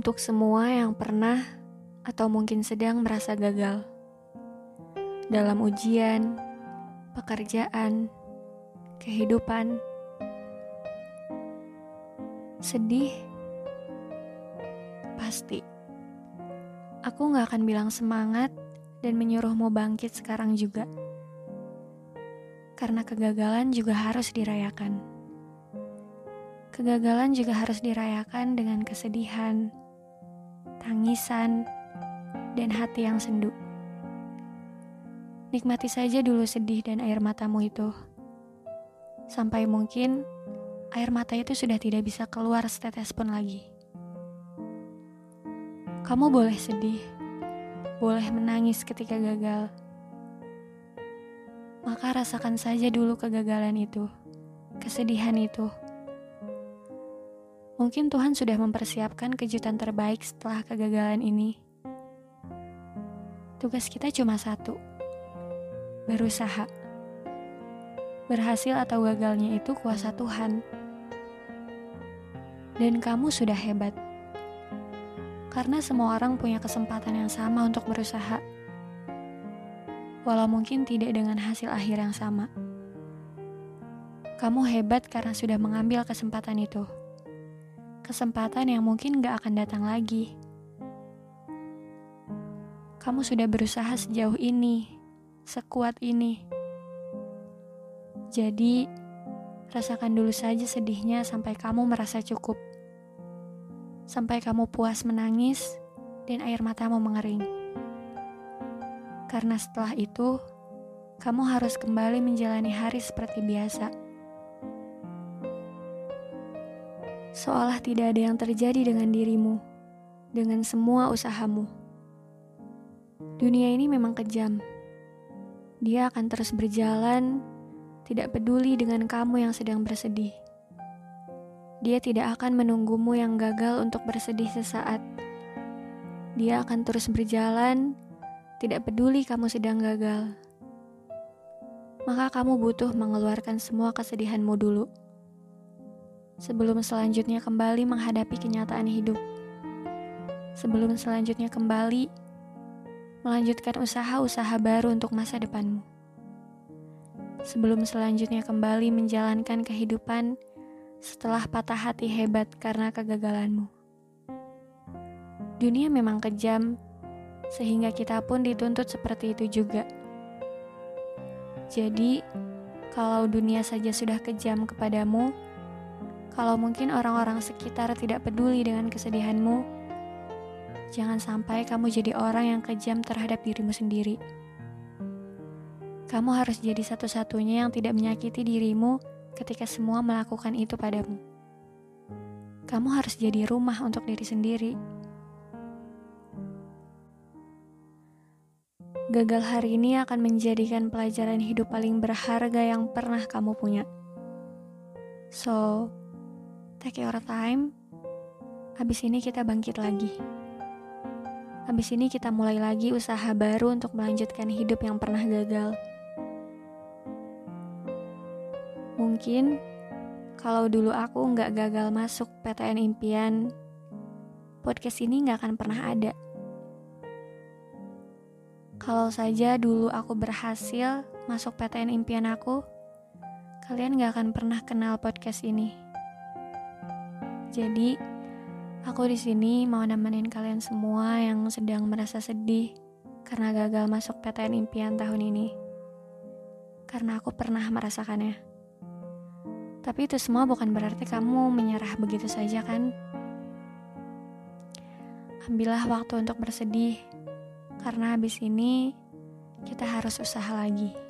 Untuk semua yang pernah atau mungkin sedang merasa gagal dalam ujian, pekerjaan, kehidupan, sedih, pasti. Aku gak akan bilang semangat dan menyuruhmu bangkit sekarang juga. Karena kegagalan juga harus dirayakan. Kegagalan juga harus dirayakan dengan kesedihan, tangisan, dan hati yang sendu. Nikmati saja dulu sedih dan air matamu itu. Sampai mungkin air mata itu sudah tidak bisa keluar setetes pun lagi. Kamu boleh sedih, boleh menangis ketika gagal. Maka rasakan saja dulu kegagalan itu, kesedihan itu. Mungkin Tuhan sudah mempersiapkan kejutan terbaik setelah kegagalan ini. Tugas kita cuma satu: berusaha. Berhasil atau gagalnya itu kuasa Tuhan, dan kamu sudah hebat karena semua orang punya kesempatan yang sama untuk berusaha, walau mungkin tidak dengan hasil akhir yang sama. Kamu hebat karena sudah mengambil kesempatan itu kesempatan yang mungkin gak akan datang lagi. Kamu sudah berusaha sejauh ini, sekuat ini. Jadi, rasakan dulu saja sedihnya sampai kamu merasa cukup. Sampai kamu puas menangis dan air matamu mengering. Karena setelah itu, kamu harus kembali menjalani hari seperti biasa seolah tidak ada yang terjadi dengan dirimu, dengan semua usahamu. Dunia ini memang kejam. Dia akan terus berjalan, tidak peduli dengan kamu yang sedang bersedih. Dia tidak akan menunggumu yang gagal untuk bersedih sesaat. Dia akan terus berjalan, tidak peduli kamu sedang gagal. Maka kamu butuh mengeluarkan semua kesedihanmu dulu sebelum selanjutnya kembali menghadapi kenyataan hidup. Sebelum selanjutnya kembali melanjutkan usaha-usaha baru untuk masa depanmu. Sebelum selanjutnya kembali menjalankan kehidupan setelah patah hati hebat karena kegagalanmu. Dunia memang kejam, sehingga kita pun dituntut seperti itu juga. Jadi, kalau dunia saja sudah kejam kepadamu, kalau mungkin orang-orang sekitar tidak peduli dengan kesedihanmu, jangan sampai kamu jadi orang yang kejam terhadap dirimu sendiri. Kamu harus jadi satu-satunya yang tidak menyakiti dirimu ketika semua melakukan itu padamu. Kamu harus jadi rumah untuk diri sendiri. Gagal hari ini akan menjadikan pelajaran hidup paling berharga yang pernah kamu punya. So, Take your time. Habis ini kita bangkit lagi. Habis ini kita mulai lagi usaha baru untuk melanjutkan hidup yang pernah gagal. Mungkin kalau dulu aku nggak gagal masuk PTN impian, podcast ini nggak akan pernah ada. Kalau saja dulu aku berhasil masuk PTN impian aku, kalian nggak akan pernah kenal podcast ini. Jadi, aku di sini mau nemenin kalian semua yang sedang merasa sedih karena gagal masuk PTN impian tahun ini. Karena aku pernah merasakannya. Tapi itu semua bukan berarti kamu menyerah begitu saja kan? Ambillah waktu untuk bersedih, karena habis ini kita harus usaha lagi.